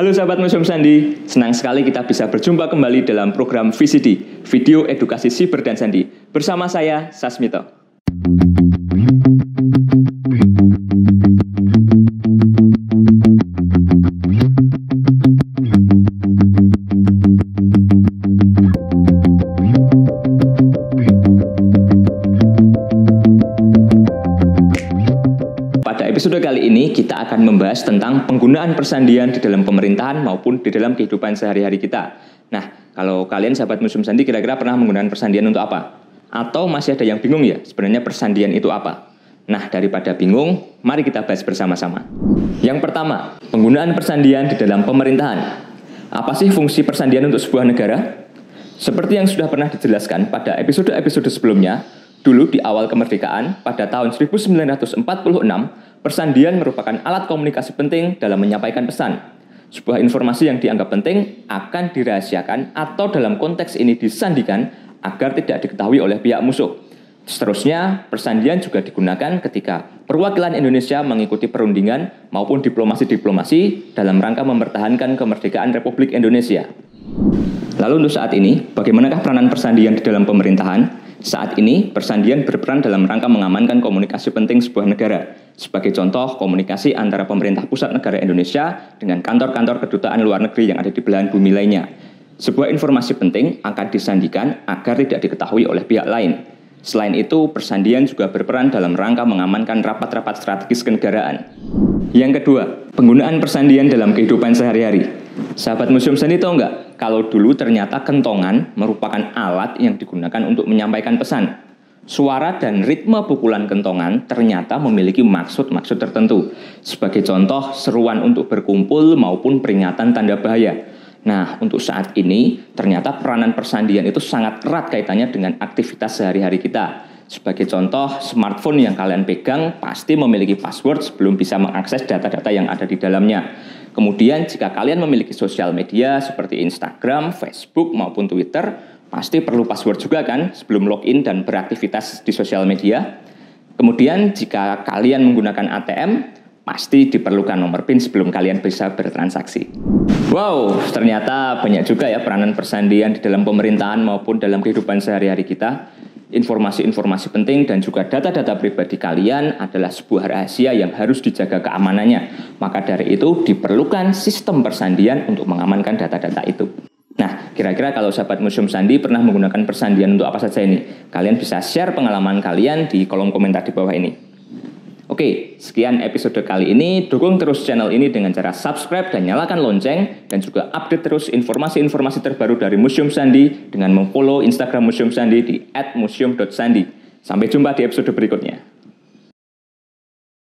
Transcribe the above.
Halo sahabat Museum Sandi, senang sekali kita bisa berjumpa kembali dalam program VCD, Video Edukasi Siber dan Sandi, bersama saya, Sasmito. Episode kali ini kita akan membahas tentang penggunaan persandian di dalam pemerintahan maupun di dalam kehidupan sehari-hari kita. Nah, kalau kalian sahabat museum sandi kira-kira pernah menggunakan persandian untuk apa? Atau masih ada yang bingung ya, sebenarnya persandian itu apa? Nah, daripada bingung, mari kita bahas bersama-sama. Yang pertama, penggunaan persandian di dalam pemerintahan. Apa sih fungsi persandian untuk sebuah negara? Seperti yang sudah pernah dijelaskan pada episode-episode sebelumnya, dulu di awal kemerdekaan pada tahun 1946, Persandian merupakan alat komunikasi penting dalam menyampaikan pesan. Sebuah informasi yang dianggap penting akan dirahasiakan atau dalam konteks ini disandikan agar tidak diketahui oleh pihak musuh. Seterusnya, persandian juga digunakan ketika perwakilan Indonesia mengikuti perundingan maupun diplomasi-diplomasi dalam rangka mempertahankan kemerdekaan Republik Indonesia. Lalu untuk saat ini, bagaimanakah peranan persandian di dalam pemerintahan? Saat ini, persandian berperan dalam rangka mengamankan komunikasi penting sebuah negara. Sebagai contoh, komunikasi antara pemerintah pusat negara Indonesia dengan kantor-kantor kedutaan luar negeri yang ada di belahan bumi lainnya. Sebuah informasi penting akan disandikan agar tidak diketahui oleh pihak lain. Selain itu, persandian juga berperan dalam rangka mengamankan rapat-rapat strategis kenegaraan. Yang kedua, penggunaan persandian dalam kehidupan sehari-hari. Sahabat museum seni tahu nggak kalau dulu ternyata kentongan merupakan alat yang digunakan untuk menyampaikan pesan. Suara dan ritme pukulan kentongan ternyata memiliki maksud-maksud tertentu. Sebagai contoh, seruan untuk berkumpul maupun peringatan tanda bahaya. Nah, untuk saat ini, ternyata peranan persandian itu sangat erat kaitannya dengan aktivitas sehari-hari kita. Sebagai contoh, smartphone yang kalian pegang pasti memiliki password sebelum bisa mengakses data-data yang ada di dalamnya. Kemudian jika kalian memiliki sosial media seperti Instagram, Facebook maupun Twitter, pasti perlu password juga kan sebelum login dan beraktivitas di sosial media. Kemudian jika kalian menggunakan ATM, pasti diperlukan nomor PIN sebelum kalian bisa bertransaksi. Wow, ternyata banyak juga ya peranan persandian di dalam pemerintahan maupun dalam kehidupan sehari-hari kita informasi-informasi penting dan juga data-data pribadi kalian adalah sebuah rahasia yang harus dijaga keamanannya. Maka dari itu diperlukan sistem persandian untuk mengamankan data-data itu. Nah, kira-kira kalau sahabat Museum Sandi pernah menggunakan persandian untuk apa saja ini? Kalian bisa share pengalaman kalian di kolom komentar di bawah ini. Oke, sekian episode kali ini. Dukung terus channel ini dengan cara subscribe dan nyalakan lonceng dan juga update terus informasi-informasi terbaru dari Museum Sandi dengan memfollow Instagram Museum Sandi di @museum.sandi. Sampai jumpa di episode berikutnya.